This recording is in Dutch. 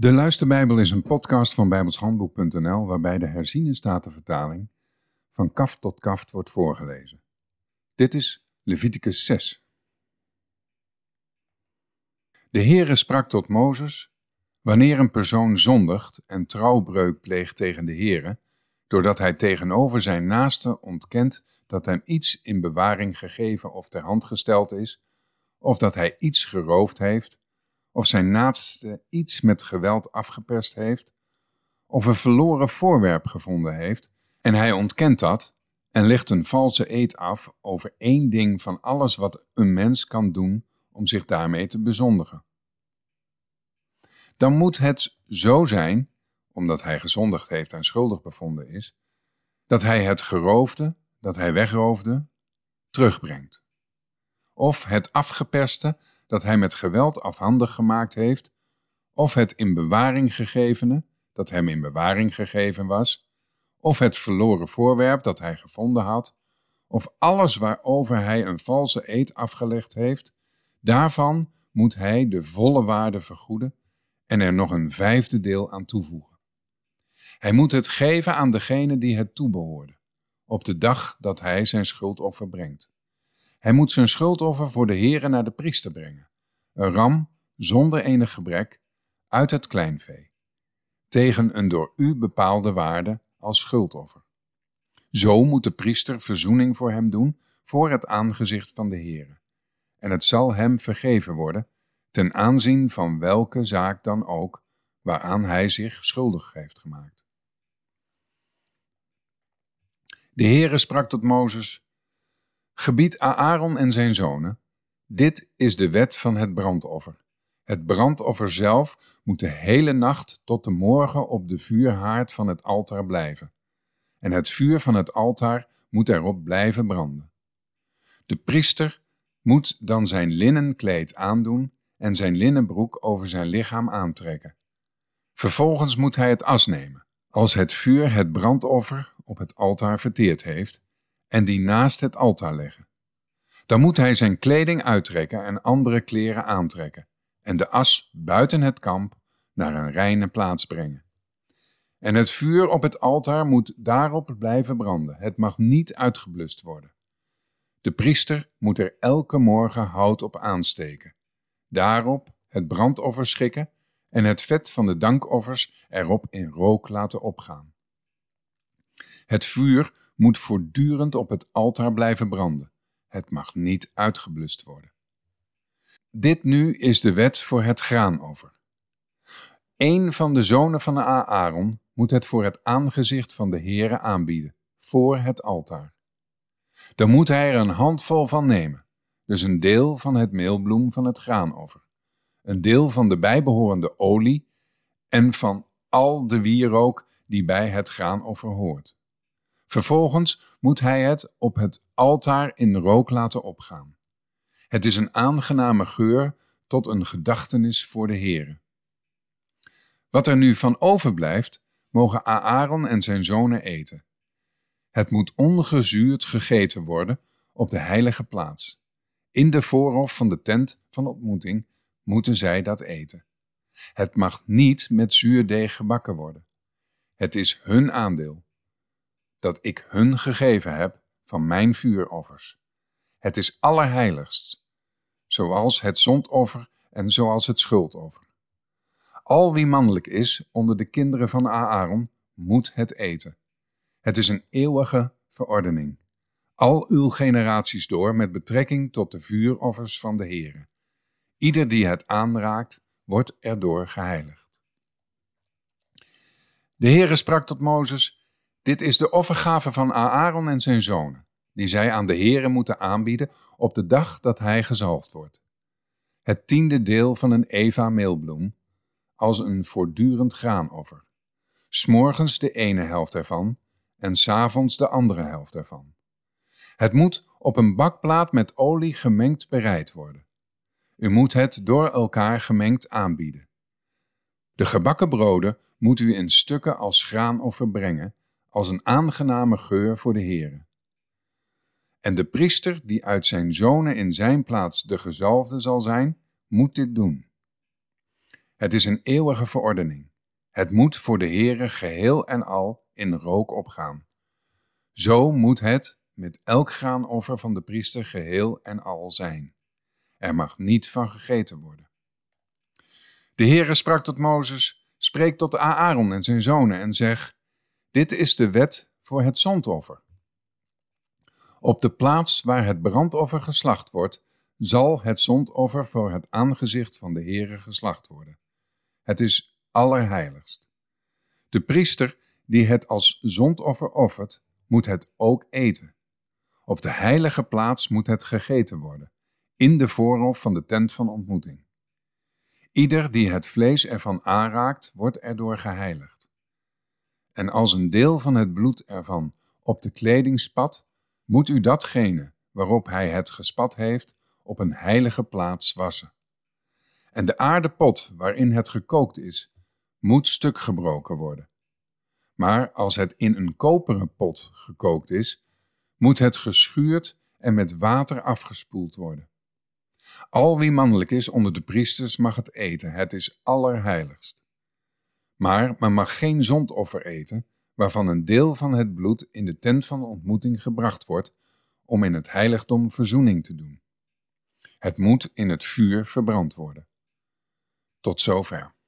De Luisterbijbel is een podcast van bijbelshandboek.nl waarbij de herziene statenvertaling van kaft tot kaft wordt voorgelezen. Dit is Leviticus 6. De Heere sprak tot Mozes, wanneer een persoon zondigt en trouwbreuk pleegt tegen de Heere, doordat hij tegenover zijn naaste ontkent dat hem iets in bewaring gegeven of ter hand gesteld is, of dat hij iets geroofd heeft, of zijn naaste iets met geweld afgeperst heeft, of een verloren voorwerp gevonden heeft, en hij ontkent dat en legt een valse eed af over één ding van alles wat een mens kan doen om zich daarmee te bezondigen. Dan moet het zo zijn, omdat hij gezondigd heeft en schuldig bevonden is, dat hij het geroofde, dat hij wegroofde, terugbrengt. Of het afgeperste, dat hij met geweld afhandig gemaakt heeft, of het in bewaring gegevene, dat hem in bewaring gegeven was, of het verloren voorwerp dat hij gevonden had, of alles waarover hij een valse eed afgelegd heeft, daarvan moet hij de volle waarde vergoeden en er nog een vijfde deel aan toevoegen. Hij moet het geven aan degene die het toebehoorde, op de dag dat hij zijn schuldoffer brengt. Hij moet zijn schuldoffer voor de Heere naar de priester brengen. Een ram zonder enig gebrek uit het kleinvee. Tegen een door u bepaalde waarde als schuldoffer. Zo moet de priester verzoening voor hem doen voor het aangezicht van de Heere. En het zal hem vergeven worden, ten aanzien van welke zaak dan ook, waaraan hij zich schuldig heeft gemaakt. De Heere sprak tot Mozes, Gebied Aaron en zijn zonen, dit is de wet van het brandoffer. Het brandoffer zelf moet de hele nacht tot de morgen op de vuurhaard van het altaar blijven. En het vuur van het altaar moet erop blijven branden. De priester moet dan zijn linnen kleed aandoen en zijn linnen broek over zijn lichaam aantrekken. Vervolgens moet hij het as nemen, als het vuur het brandoffer op het altaar verteerd heeft, en die naast het altaar leggen. Dan moet hij zijn kleding uittrekken en andere kleren aantrekken, en de as buiten het kamp naar een reine plaats brengen. En het vuur op het altaar moet daarop blijven branden, het mag niet uitgeblust worden. De priester moet er elke morgen hout op aansteken, daarop het brandoffer schikken en het vet van de dankoffers erop in rook laten opgaan. Het vuur moet voortdurend op het altaar blijven branden. Het mag niet uitgeblust worden. Dit nu is de wet voor het graanoffer. Een van de zonen van de Aaron moet het voor het aangezicht van de Heere aanbieden, voor het altaar. Dan moet hij er een handvol van nemen, dus een deel van het meelbloem van het graanoffer, een deel van de bijbehorende olie en van al de wierook die bij het graanoffer hoort. Vervolgens moet hij het op het altaar in rook laten opgaan. Het is een aangename geur tot een gedachtenis voor de Heere. Wat er nu van overblijft, mogen Aaron en zijn zonen eten. Het moet ongezuurd gegeten worden op de heilige plaats. In de voorhof van de tent van ontmoeting moeten zij dat eten. Het mag niet met zuurdeeg gebakken worden. Het is hun aandeel dat ik hun gegeven heb van mijn vuuroffers. Het is allerheiligst, zoals het zondoffer en zoals het schuldoffer. Al wie mannelijk is onder de kinderen van Aaron moet het eten. Het is een eeuwige verordening. Al uw generaties door met betrekking tot de vuuroffers van de Heere. Ieder die het aanraakt, wordt erdoor geheiligd. De Heere sprak tot Mozes: dit is de offergave van Aaron en zijn zonen, die zij aan de Heere moeten aanbieden op de dag dat hij gezalfd wordt. Het tiende deel van een eva meelbloem, als een voortdurend graanoffer. S'morgens de ene helft ervan en s'avonds de andere helft ervan. Het moet op een bakplaat met olie gemengd bereid worden. U moet het door elkaar gemengd aanbieden. De gebakken broden moet u in stukken als graanoffer brengen als een aangename geur voor de Heere. En de priester die uit zijn zonen in zijn plaats de gezalfde zal zijn, moet dit doen. Het is een eeuwige verordening. Het moet voor de Heere geheel en al in rook opgaan. Zo moet het met elk graanoffer van de priester geheel en al zijn. Er mag niet van gegeten worden. De Heere sprak tot Mozes, spreek tot Aaron en zijn zonen en zeg, dit is de wet voor het zondoffer. Op de plaats waar het brandoffer geslacht wordt, zal het zondoffer voor het aangezicht van de Heere geslacht worden. Het is allerheiligst. De priester die het als zondoffer offert, moet het ook eten. Op de heilige plaats moet het gegeten worden, in de voorhof van de tent van ontmoeting. Ieder die het vlees ervan aanraakt, wordt erdoor geheiligd. En als een deel van het bloed ervan op de kleding spat, moet u datgene waarop hij het gespat heeft, op een heilige plaats wassen. En de aardepot waarin het gekookt is, moet stuk gebroken worden. Maar als het in een koperen pot gekookt is, moet het geschuurd en met water afgespoeld worden. Al wie mannelijk is onder de priesters mag het eten, het is allerheiligst. Maar men mag geen zondoffer eten, waarvan een deel van het bloed in de tent van de ontmoeting gebracht wordt, om in het heiligdom verzoening te doen. Het moet in het vuur verbrand worden. Tot zover.